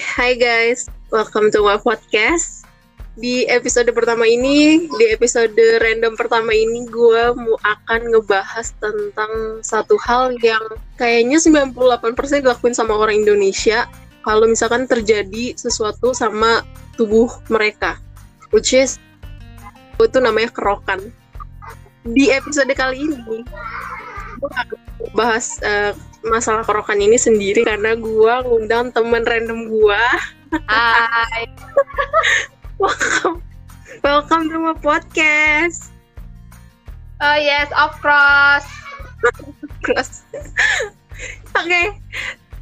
hi guys, welcome to my podcast. Di episode pertama ini, di episode random pertama ini, gue mau akan ngebahas tentang satu hal yang kayaknya 98% dilakuin sama orang Indonesia kalau misalkan terjadi sesuatu sama tubuh mereka, which is itu namanya kerokan. Di episode kali ini, bahas uh, masalah kerokan ini sendiri karena gue ngundang temen random gue. Hai. welcome, welcome to my podcast. Oh yes, of course. Cross. Oke, okay.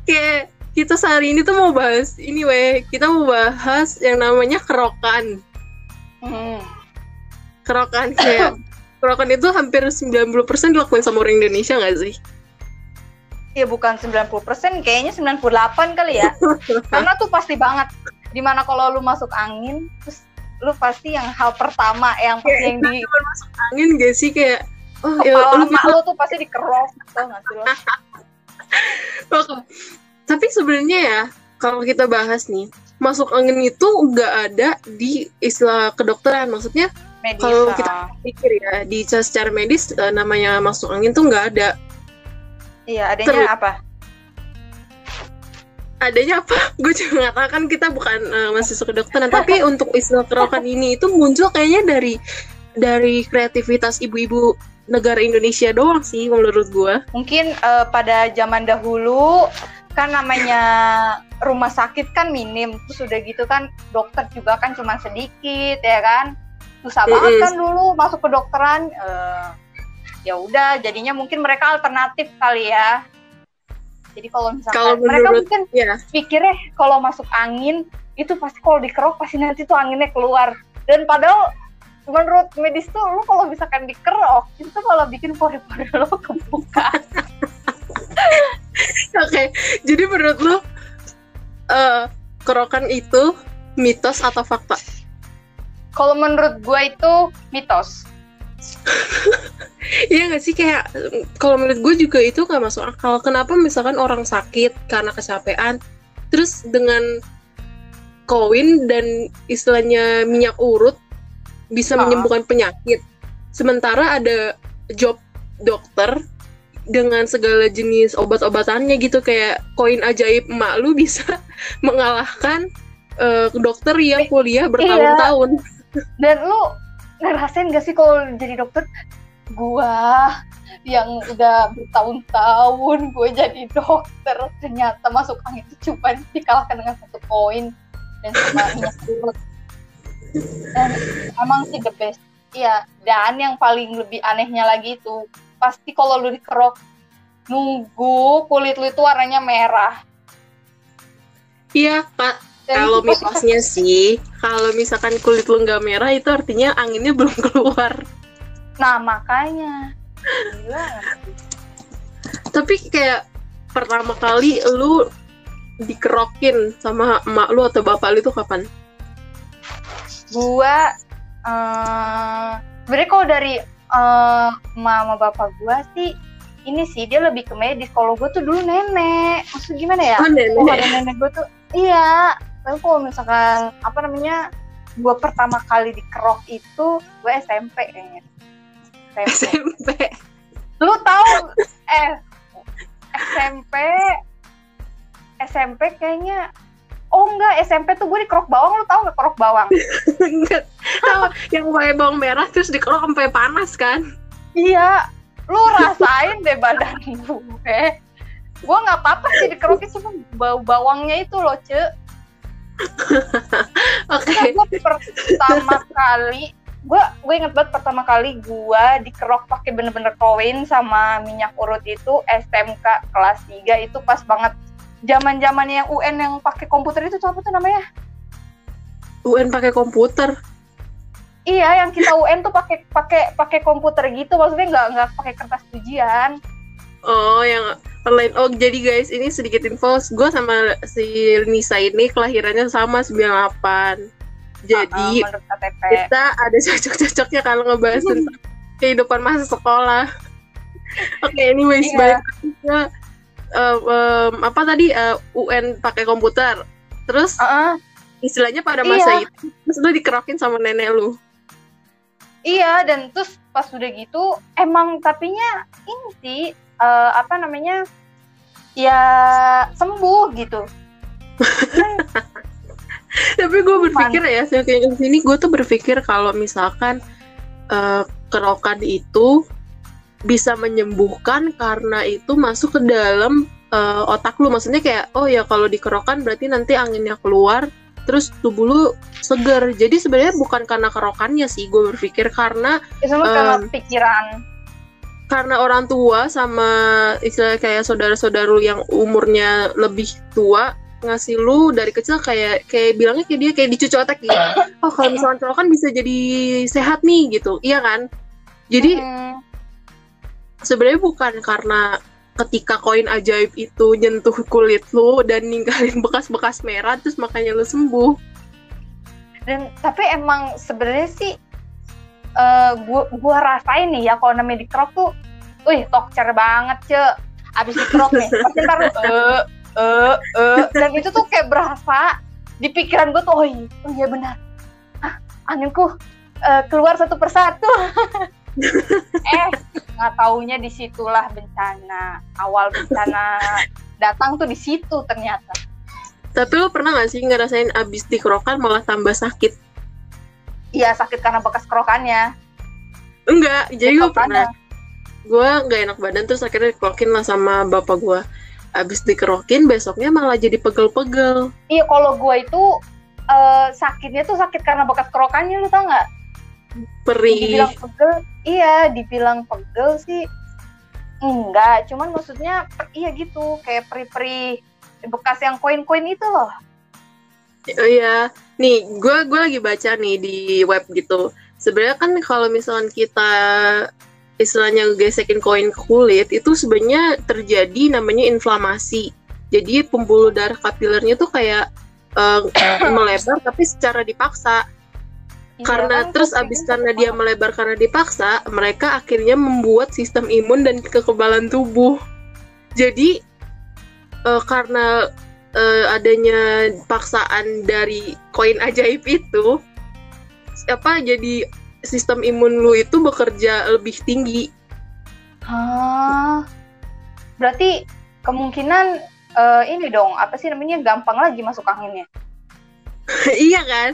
kayak kita sehari ini tuh mau bahas ini weh. Kita mau bahas yang namanya kerokan. Hmm. Kerokan kayak kerokan itu hampir 90% dilakuin sama orang Indonesia nggak sih? Ya bukan 90%, kayaknya 98 kali ya. Karena tuh pasti banget. Di mana kalau lu masuk angin, terus lu pasti yang hal pertama yang pasti yang di masuk angin gak sih kayak oh ya lu, lu tuh pasti dikerok gitu nggak sih lo? Tapi sebenarnya ya kalau kita bahas nih masuk angin itu nggak ada di istilah kedokteran maksudnya medis kalau kita pikir ya di secara medis uh, namanya masuk angin tuh nggak ada. Iya adanya Terus, apa? Adanya apa? Gue juga nggak tahu kan kita bukan uh, mahasiswa kedokteran tapi untuk istilah kerokan ini itu muncul kayaknya dari dari kreativitas ibu-ibu negara Indonesia doang sih menurut gue mungkin uh, pada zaman dahulu kan namanya rumah sakit kan minim. Terus udah gitu kan dokter juga kan cuma sedikit ya kan susah mm -hmm. banget kan dulu masuk ke dokteran uh, ya udah jadinya mungkin mereka alternatif kali ya jadi kalau misalkan kalau mereka menurut, mungkin ya. pikirnya kalau masuk angin itu pasti kalau dikerok pasti nanti tuh anginnya keluar dan padahal menurut medis tuh lu kalau misalkan dikerok itu kalau bikin pori-pori lo kebuka Oke, okay. jadi menurut lu uh, kerokan itu mitos atau fakta? Kalau menurut gue itu mitos. Iya gak sih kayak kalau menurut gue juga itu gak masuk akal. Kenapa misalkan orang sakit karena kecapean, terus dengan koin dan istilahnya minyak urut bisa ah. menyembuhkan penyakit. Sementara ada job dokter dengan segala jenis obat-obatannya gitu kayak koin ajaib emak lu bisa mengalahkan uh, dokter yang kuliah bertahun-tahun. Iya dan lu ngerasain gak sih kalau jadi dokter? Gua yang udah bertahun-tahun gue jadi dokter ternyata masuk angin itu cuma dikalahkan dengan satu poin. Dan cuma minyak urut dan emang sih the best. Iya dan yang paling lebih anehnya lagi itu pasti kalau lu dikerok nunggu kulit lu itu warnanya merah. Iya pak kalau mitosnya sih, kalau misalkan kulit lu nggak merah itu artinya anginnya belum keluar. Nah makanya. Gila. Tapi kayak pertama kali lu dikerokin sama emak lu atau bapak lu itu kapan? Gua uh, sebenarnya kalau dari uh, mama bapak gua sih ini sih dia lebih ke medis. Kalau gue tuh dulu nenek. Maksud gimana ya? Oh, nenek. Oh, nenek gue tuh iya tapi kalau misalkan apa namanya gue pertama kali dikerok itu gue SMP kayaknya SMP. SMP. lu tahu eh SMP SMP kayaknya Oh enggak, SMP tuh gue dikerok bawang, lu tau gak kerok bawang? enggak, tahu yang pakai bawang merah terus dikerok sampai panas kan? Iya, lu rasain deh badan gue. Gue nggak apa-apa sih dikerokin cuma bau bawangnya itu loh, Ce. Oke. Okay. Gue pertama kali, gue gue inget banget pertama kali gue dikerok pakai bener-bener koin sama minyak urut itu SMK kelas 3 itu pas banget zaman zamannya yang UN yang pakai komputer itu apa tuh namanya? UN pakai komputer. Iya, yang kita UN tuh pakai pakai pakai komputer gitu, maksudnya nggak nggak pakai kertas ujian. Oh, yang online. Oh, jadi guys, ini sedikit info. Gue sama si Nisa ini kelahirannya sama 98. Jadi, uh, uh, kita ada cocok-cocoknya kalau ngebahas tentang kehidupan masa sekolah. Oke, okay, anyways, yeah. balik ke uh, um, apa tadi uh, UN pakai komputer. terus Uh-uh. istilahnya pada masa Iya. itu terus lu dikerokin sama nenek lu Iya, dan terus pas udah gitu emang tapinya ini sih eh, apa namanya ya sembuh gitu. Tapi gue berpikir ya semakin sini gue tuh berpikir kalau misalkan eh, kerokan itu bisa menyembuhkan karena itu masuk ke dalam eh, otak lu maksudnya kayak oh ya kalau dikerokan berarti nanti anginnya keluar terus tubuh lu seger jadi sebenarnya bukan karena kerokannya sih gue berpikir karena itu mah karena pikiran. Karena orang tua sama istilah kayak saudara-saudara lu yang umurnya lebih tua ngasih lu dari kecil kayak kayak bilangnya kayak dia kayak dicuci otak gitu. Oh kalau misalkan kerokan bisa jadi sehat nih gitu, iya kan? Jadi Mm, sebenarnya bukan karena ketika koin ajaib itu nyentuh kulit lu dan ninggalin bekas-bekas merah terus makanya lu sembuh. dan tapi emang sebenarnya sih eh gua gua rasain nih ya kalau namanya dikerok tuh, wih tokcer banget ce. Abis dikerok nih, pasti ntar eh eh eh dan itu tuh kayak berasa di pikiran gue tuh oh iya, oh iya benar. Ah, anginku eh, keluar satu persatu. eh nggak taunya di situlah bencana awal bencana datang tuh di situ ternyata. Tapi lu pernah gak sih ngerasain abis dikerokan malah tambah sakit? Iya sakit karena bekas kerokannya. Enggak, jadi gue pernah. Gue nggak enak badan terus akhirnya dikerokin lah sama bapak gue abis dikerokin besoknya malah jadi pegel-pegel Iya kalau gue itu eh, sakitnya tuh sakit karena bekas kerokannya lu tau nggak? perih Dibilang pegel, iya dibilang pegel sih enggak. Cuman maksudnya iya gitu kayak peri-peri bekas yang koin-koin itu loh. oh iya nih gue gue lagi baca nih di web gitu. Sebenarnya kan kalau misalkan kita istilahnya gesekin koin ke kulit itu sebenarnya terjadi namanya inflamasi. Jadi pembuluh darah kapilernya tuh kayak eh, melebar tapi secara dipaksa. Iya, karena kan terus abis karena dia melebar karena dipaksa mereka akhirnya membuat sistem imun dan kekebalan tubuh. Jadi eh, karena eh, adanya paksaan dari koin ajaib itu apa jadi sistem imun lu itu bekerja lebih tinggi Ah, berarti kemungkinan eh, ini dong apa sih namanya gampang lagi masuk anginnya. iya kan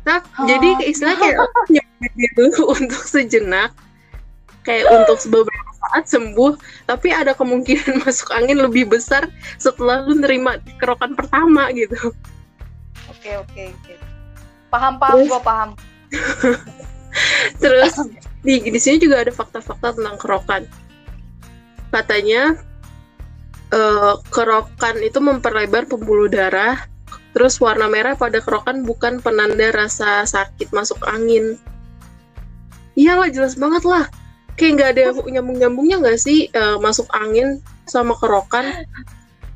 nah, Oh. jadi istilah kayak nyampe dulu untuk sejenak kayak untuk beberapa saat sembuh tapi ada kemungkinan masuk angin lebih besar setelah lu nerima kerokan pertama gitu Oke oke oke. Paham paham Terus? gue paham. terus di di sini juga ada fakta-fakta tentang kerokan katanya eh, kerokan itu memperlebar pembuluh darah terus warna merah pada kerokan bukan penanda rasa sakit masuk angin iyalah jelas banget lah kayak nggak ada nyambung-nyambungnya nggak sih eh, masuk angin sama kerokan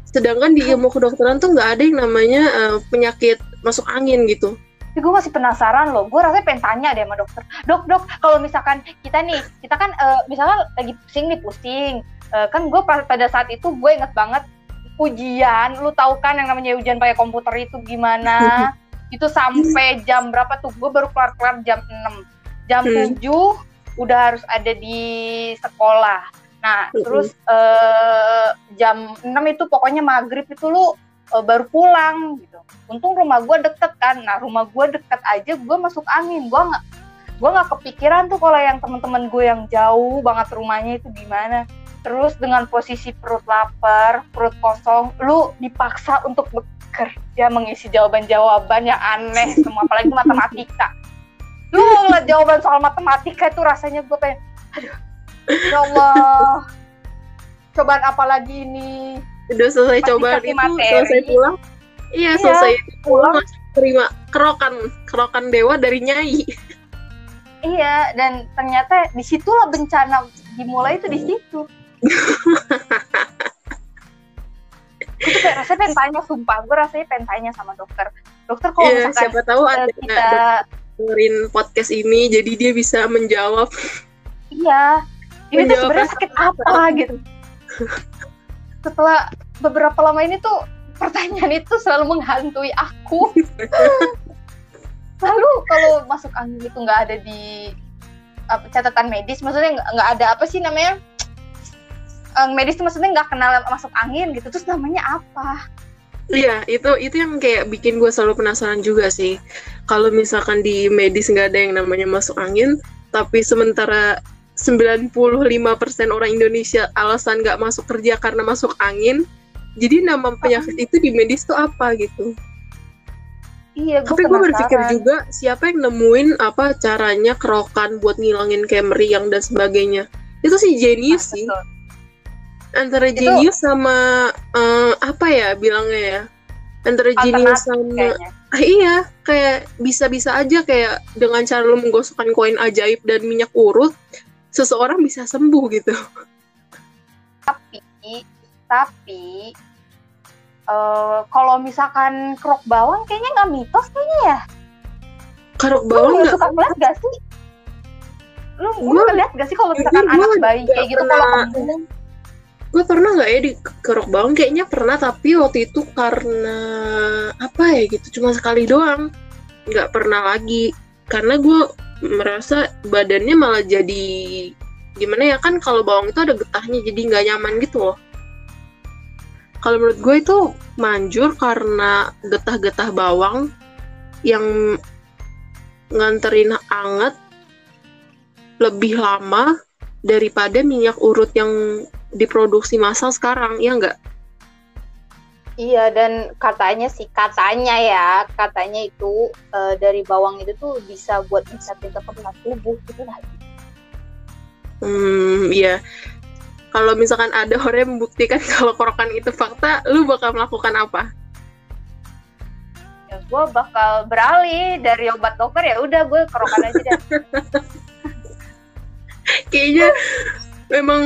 sedangkan di ilmu kedokteran tuh nggak ada yang namanya eh, penyakit masuk angin gitu Tapi gue masih penasaran loh. Gue rasanya pengen tanya deh sama dokter. Dok dok, kalau misalkan kita nih, kita kan eh, misalkan lagi pusing nih pusing. Eh, kan gue pada saat itu gue inget banget ujian. Lu tahu kan yang namanya ujian pakai komputer itu gimana? itu sampai jam berapa tuh? Gue baru kelar kelar jam 6 Jam Hmm. 7 udah harus ada di sekolah. Nah, Mm-mm. terus eh, jam 6 itu pokoknya maghrib itu lu eh, baru pulang gitu. Untung rumah gue deket kan. Nah, rumah gue deket aja gue masuk angin. Gue nggak gue nggak kepikiran tuh kalau yang temen-temen gue yang jauh banget rumahnya itu gimana. Terus dengan posisi perut lapar, perut kosong, lu dipaksa untuk bekerja mengisi jawaban-jawaban yang aneh semua, apalagi matematika. Jawaban soal matematika itu rasanya gue pengen, aduh, ya Allah, cobaan apa lagi ini? udah selesai cobaan itu materi. selesai pulang iya Iya, selesai pulang terima kerokan kerokan dewa dari nyai Iya, dan ternyata di situlah bencana dimulai itu di situ. tuh kayak rasanya pengen tanya, sumpah. Gue rasanya pengen tanya sama dokter. Dokter kalau Iya, misalkan siapa tahu eh, ada kita, dengerin podcast ini jadi dia bisa menjawab. Iya, ini tuh menjawab sebenarnya rasa sakit apa gitu. Setelah beberapa lama ini tuh pertanyaan itu selalu menghantui aku. Lalu kalau masuk angin itu nggak ada di apa, catatan medis maksudnya nggak ada apa sih namanya? Medis itu maksudnya nggak kenal masuk angin gitu terus namanya apa Iya, itu itu yang kayak bikin gue selalu penasaran juga sih. Kalau misalkan di medis nggak ada yang namanya masuk angin, tapi sementara 95% orang Indonesia alasan nggak masuk kerja karena masuk angin, jadi nama penyakit itu di medis tuh apa gitu. iya Tapi gue berpikir juga siapa yang nemuin apa caranya kerokan buat ngilangin kayak meriang dan sebagainya. Itu sih jenius sih. Antara Itu- jenius sama eh, apa ya bilangnya ya? Antara jenius sama kayaknya. Ah, iya, kayak bisa-bisa aja kayak dengan cara lu menggosokkan koin ajaib dan minyak urut, seseorang bisa sembuh gitu. tapi tapi eh, kalau misalkan kerok bawang kayaknya nggak mitos kayaknya ya Karok lu bawang nggak suka ngeliat gak sih lu Gua- ngeliat gak sih kalau misalkan anak bayi kayak gitu kalau gue pernah nggak ya di kerok bawang? Kayaknya pernah tapi waktu itu karena apa ya gitu cuma sekali doang. Nggak pernah lagi. Karena gue merasa badannya malah jadi gimana ya kan kalau bawang itu ada getahnya jadi nggak nyaman gitu loh. Kalau menurut gue itu manjur karena getah-getah bawang yang nganterin anget lebih lama daripada minyak urut yang diproduksi massal sekarang, ya nggak? Iya dan katanya sih katanya ya katanya itu eh, dari bawang itu tuh bisa buat meningkatin kekuatan tubuh gitu lah. Hmm, iya. Kalau misalkan ada orang yang membuktikan kalau korokan itu fakta, lu bakal melakukan apa? Ya gue bakal beralih dari obat dokter ya udah gue kerokan aja deh. Kayaknya memang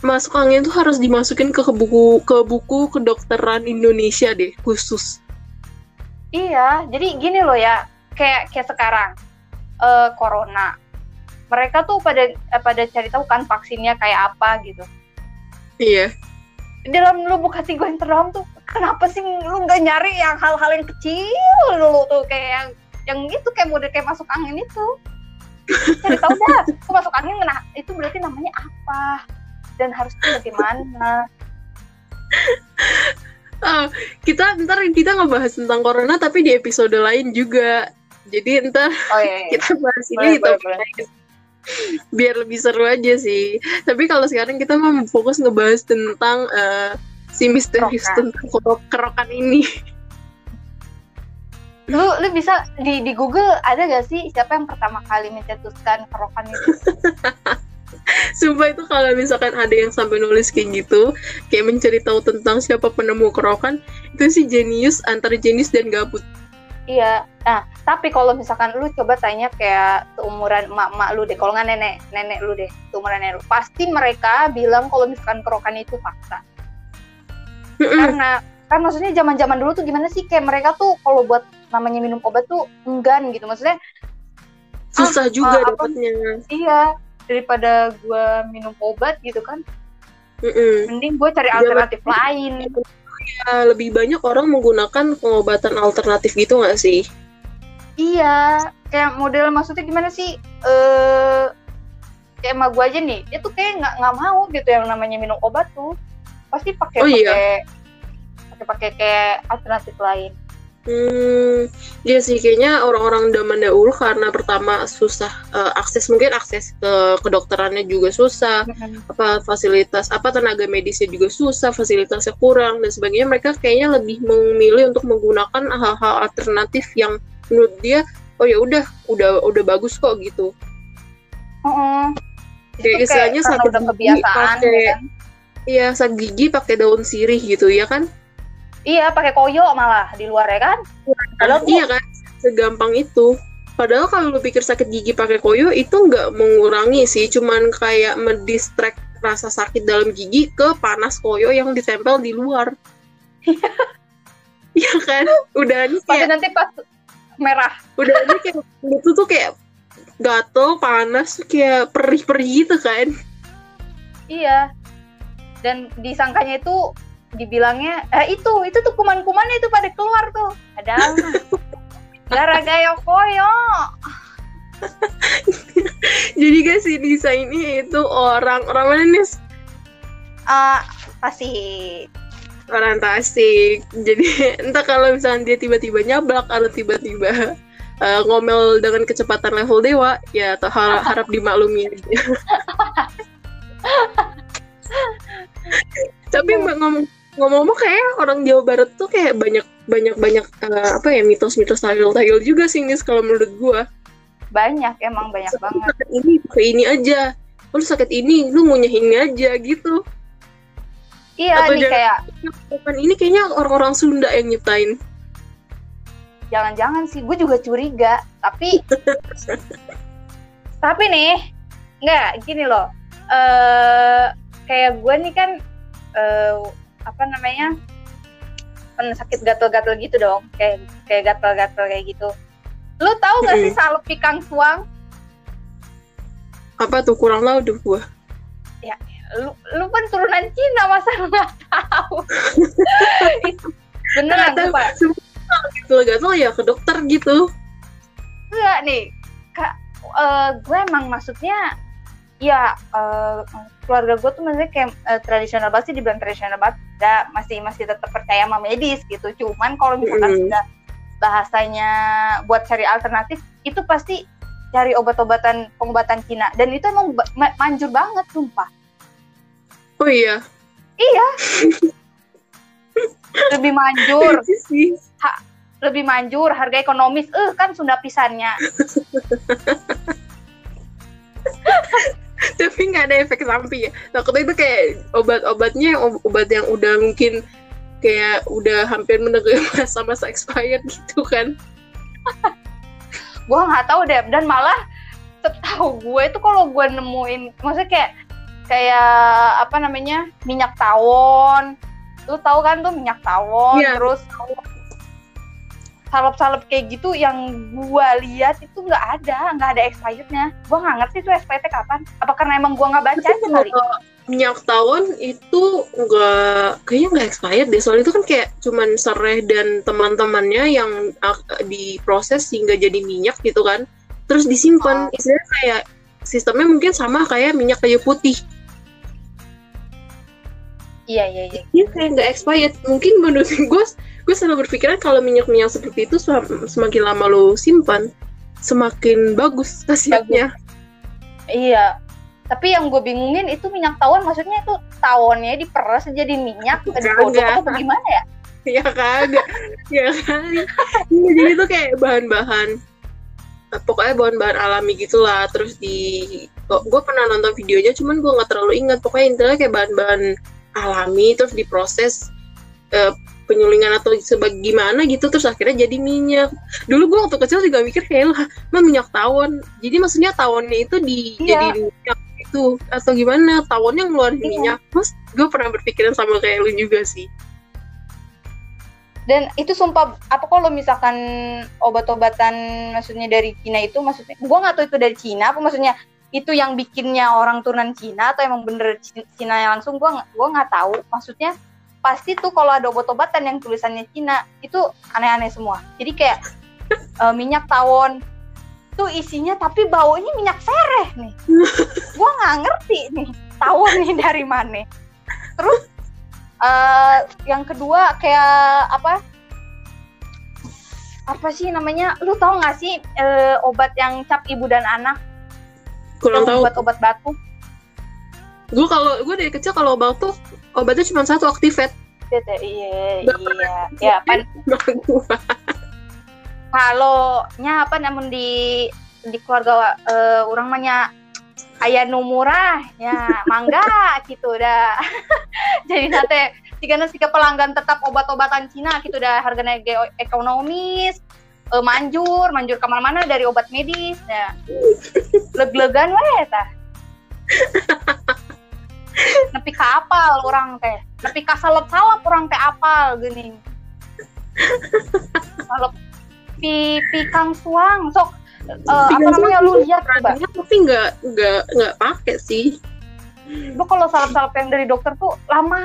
masuk angin tuh harus dimasukin ke buku ke buku kedokteran Indonesia deh khusus. iya jadi gini loh ya kayak kayak sekarang eh corona mereka tuh pada eh, pada cari tahu kan vaksinnya kayak apa gitu. Iya. dalam lubuk hati gue yang terdalam tuh kenapa sih lu nggak nyari yang hal-hal yang kecil dulu tuh kayak yang yang itu kayak model kayak masuk angin itu cari tahu dah masuk angin nah itu berarti namanya apa dan harusnya bagaimana. Ah, kita ntar kita ngebahas tentang corona tapi di episode lain juga. Jadi ntar oh iya, iya. kita bahas ini Boleh, boleh, biar lebih seru aja sih. Tapi kalau sekarang kita mau fokus ngebahas tentang eh, si misterius tentang kerok- kerokan ini. Lu lu bisa di di Google ada gak sih siapa yang pertama kali mencetuskan kerokan itu sumpah itu kalau misalkan ada yang sampai nulis kayak gitu kayak mencari tahu tentang siapa penemu kerokan itu sih jenius antara jenius dan gabut Iya. Nah, tapi kalau misalkan lu coba tanya kayak seumuran emak-emak lu deh, kalau nggak nenek, nenek lu deh, seumuran nenek lu, pasti mereka bilang kalau misalkan kerokan itu fakta. Karena kan maksudnya zaman-zaman dulu tuh gimana sih kayak mereka tuh kalau buat namanya minum obat tuh enggan gitu. Maksudnya susah juga ah, apa- dapatnya iya daripada gua minum obat gitu kan, Mm-mm. mending gue cari Iya, alternatif lain. Ya, lebih banyak orang menggunakan pengobatan alternatif gitu nggak sih Iya, kayak model maksudnya gimana sih? Eh kayak emak gue aja nih, dia tuh kayak nggak nggak mau gitu yang namanya minum obat tuh, pasti pakai Oh, pakai iya? pakai pakai kayak alternatif lain. Hmm, iya sih kayaknya orang-orang zaman dahulu karena pertama susah eh, akses mungkin akses ke kedokterannya juga susah, apa fasilitas apa tenaga medisnya juga susah, fasilitasnya kurang dan sebagainya. Mereka kayaknya lebih memilih untuk menggunakan hal-hal alternatif yang menurut dia oh ya udah udah udah bagus kok gitu. Heeh. Kayak istilahnya sakit gigi kebiasaan pakai ya kan? iya sakit gigi pakai daun sirih gitu ya kan? Iya, pakai koyo malah di luar ya kan? Padahal iya kan? Segampang itu. Padahal kalau lu pikir sakit gigi pakai koyo itu nggak mengurangi sih. Cuman kayak mendistract rasa sakit dalam gigi ke panas koyo yang ditempel di luar. Iya kan? Udah Tapi kayak nanti pas merah. udah ini kayak itu tuh kayak gatel panas kayak perih-perih gitu kan? Iya. Dan disangkanya itu dibilangnya eh itu itu tuh kuman-kumannya itu pada keluar tuh ada gara-gara koyo Jadi guys si Nisa ini itu orang orang mana nih? ah pasti Orang Tasik. Jadi entah kalau misalnya dia tiba-tiba nyablak atau tiba-tiba eh, ngomel dengan kecepatan level dewa, ya atau har- harap dimaklumi aja. Tapi ngomong ngomong-ngomong kayak orang Jawa Barat tuh kayak banyak banyak banyak eh, apa ya mitos-mitos tahil-tahil juga sih Nis kalau menurut gua. banyak emang banyak banget. sakit ini pakai ini aja. Lu sakit ini lu ngunyah ini aja gitu. Iya Atau nih kayak kan ini kayaknya orang-orang Sunda yang nyiptain. Jangan-jangan sih gue juga curiga tapi tapi nih nggak gini loh eh kayak gue nih kan eh apa namanya pernah sakit gatel-gatel gitu dong kayak kayak gatel-gatel kayak gitu. Lu tahu gak sih Mm-mm. salep pikang suang? Apa tuh kurang tahu deh gua. Lu lu kan turunan Cina masa lu nggak tahu? Beneran Nggak gue pak tahu, gitu gatel ya ke dokter gitu. Enggak nih kak eh, gue emang maksudnya ya eh, keluarga gue tuh maksudnya kayak eh, tradisional banget sih dibilang tradisional banget ya masih masih tetap percaya sama medis gitu. Cuman kalau misalkan Mm. sudah bahasanya buat cari alternatif itu pasti cari obat-obatan pengobatan Cina. Dan itu emang ma- manjur banget sumpah. Oh iya? Iya. Lebih manjur. Iya sih. Lebih manjur harga ekonomis. Eh kan Sunda pisannya tapi nggak ada efek samping ya. Takutnya itu kayak obat-obatnya ob- obat yang udah mungkin kayak udah hampir menegur masa-masa expired gitu kan. Gue nggak tahu deh dan malah setahu gue itu kalau gue nemuin maksudnya kayak kayak apa namanya minyak tawon. Lu tahu kan tuh minyak tawon Iya. terus salep-salep kayak gitu yang gue lihat itu nggak ada nggak ada expirednya gue nggak ngerti tuh expirednya kapan. Apa karena emang gue nggak baca kali minyak tawon itu nggak kayaknya nggak expired deh. Soalnya itu kan kayak cuman serai dan teman-temannya yang ak- diproses hingga jadi minyak gitu kan. Terus disimpan. Istilahnya kayak sistemnya mungkin sama kayak minyak kayu putih. Iya iya iya. Iya kayak nggak expired mungkin menurut gue gue selalu berpikiran kalau minyak-minyak seperti itu sem- semakin lama lo simpan semakin bagus khasiatnya iya. Tapi yang gue bingungin itu minyak tawon maksudnya itu tawonnya diperes jadi minyak digodok Kagak. atau gimana ya? Ya kagak. Ya kali Iya, jadi itu kayak bahan-bahan pokoknya bahan-bahan alami gitulah terus di gue pernah nonton videonya cuman gue nggak terlalu ingat. Pokoknya intinya kayak bahan-bahan alami terus diproses eh, penyulingan atau sebagaimana gitu terus akhirnya jadi minyak. Dulu gue waktu kecil juga mikir kayak lah mah minyak tawon. Jadi maksudnya tawonnya itu di Iya. jadi minyak itu atau gimana? Tawonnya ngeluarin Iya. minyak. Terus gue pernah berpikiran sama kayak lu juga sih. Dan itu sumpah apa kalau misalkan obat-obatan maksudnya dari Cina itu maksudnya gua nggak tahu itu dari Cina apa maksudnya itu yang bikinnya orang turunan Cina atau emang bener Ci- Cina yang langsung nggak gua nggak tahu. Maksudnya pasti tuh kalau ada obat-obatan yang tulisannya Cina itu aneh-aneh semua. Jadi kayak eh, minyak tawon. Tuh isinya tapi baunya minyak sereh nih. Gua nggak ngerti nih tawon nih dari mana. Terus eh, yang kedua kayak apa? Apa sih namanya? Lu tau gak sih eh, obat yang cap ibu dan anak? Kurang tahu. obat-obat batuk? Gue kalau gue dari kecil kalau batuk obatnya cuma satu aktifet Gitu, iya iya. ya pan kalau nya apa? Namun di di keluarga eh, orang mahnya ayah nu murah ya mangga gitu dah. Jadi nate jika nasi pelanggan tetap obat-obatan Cina gitu dah. Harganya ekonomis eh, manjur manjur ke mana-mana dari obat medis ya leg-legan weh tah nepi ka apal orang teh. Nepi ka salep-salep orang teh apal gini. Salep. Pi pikang suang. Sok eh, apa namanya lu lihat coba tapi nggak nggak nggak pakai sih. Lu kalau salep-salep yang dari dokter tuh lama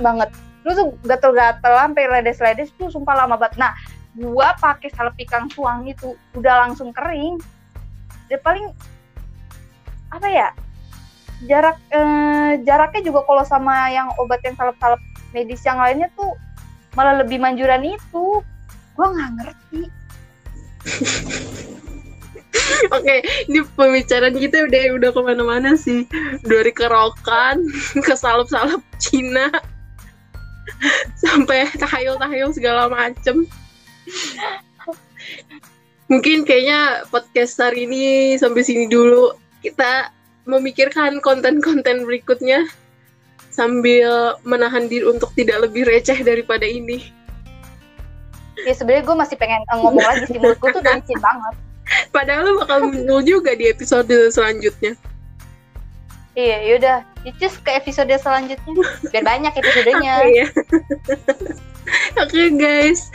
banget. Lu tuh gatel-gatel sampai ledes-ledes tuh sumpah lama banget. Nah gua pakai salep ikan suang itu udah langsung kering. Dia paling apa ya jarak eh, jaraknya juga kalau sama yang obat yang salep-salep medis yang lainnya tuh malah lebih manjuran itu gua nggak ngerti Oke, ini pembicaraan kita udah udah ke mana-mana sih. Dari kerokan ke salep-salep Cina sampai tahayul-tahayul segala macem. Mungkin kayaknya podcast hari ini sampai sini dulu. Kita memikirkan konten-konten berikutnya sambil menahan diri untuk tidak lebih receh daripada ini. ya sebenarnya gue masih pengen eh, ngomong lagi sih menurut gue tuh udah licin banget Padahal lu bakal muncul juga di episode selanjutnya. iya yaudah Icus ke episode selanjutnya biar banyak episodenya Oke ya. Oke guys,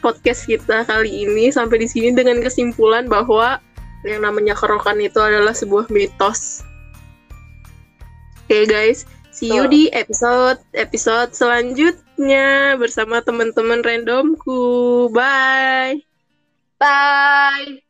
podcast kita kali ini sampai di sini dengan kesimpulan bahwa yang namanya kerokan itu adalah sebuah mitos. Oke guys, see you Betul. di episode episode selanjutnya bersama teman-teman randomku. Bye. bye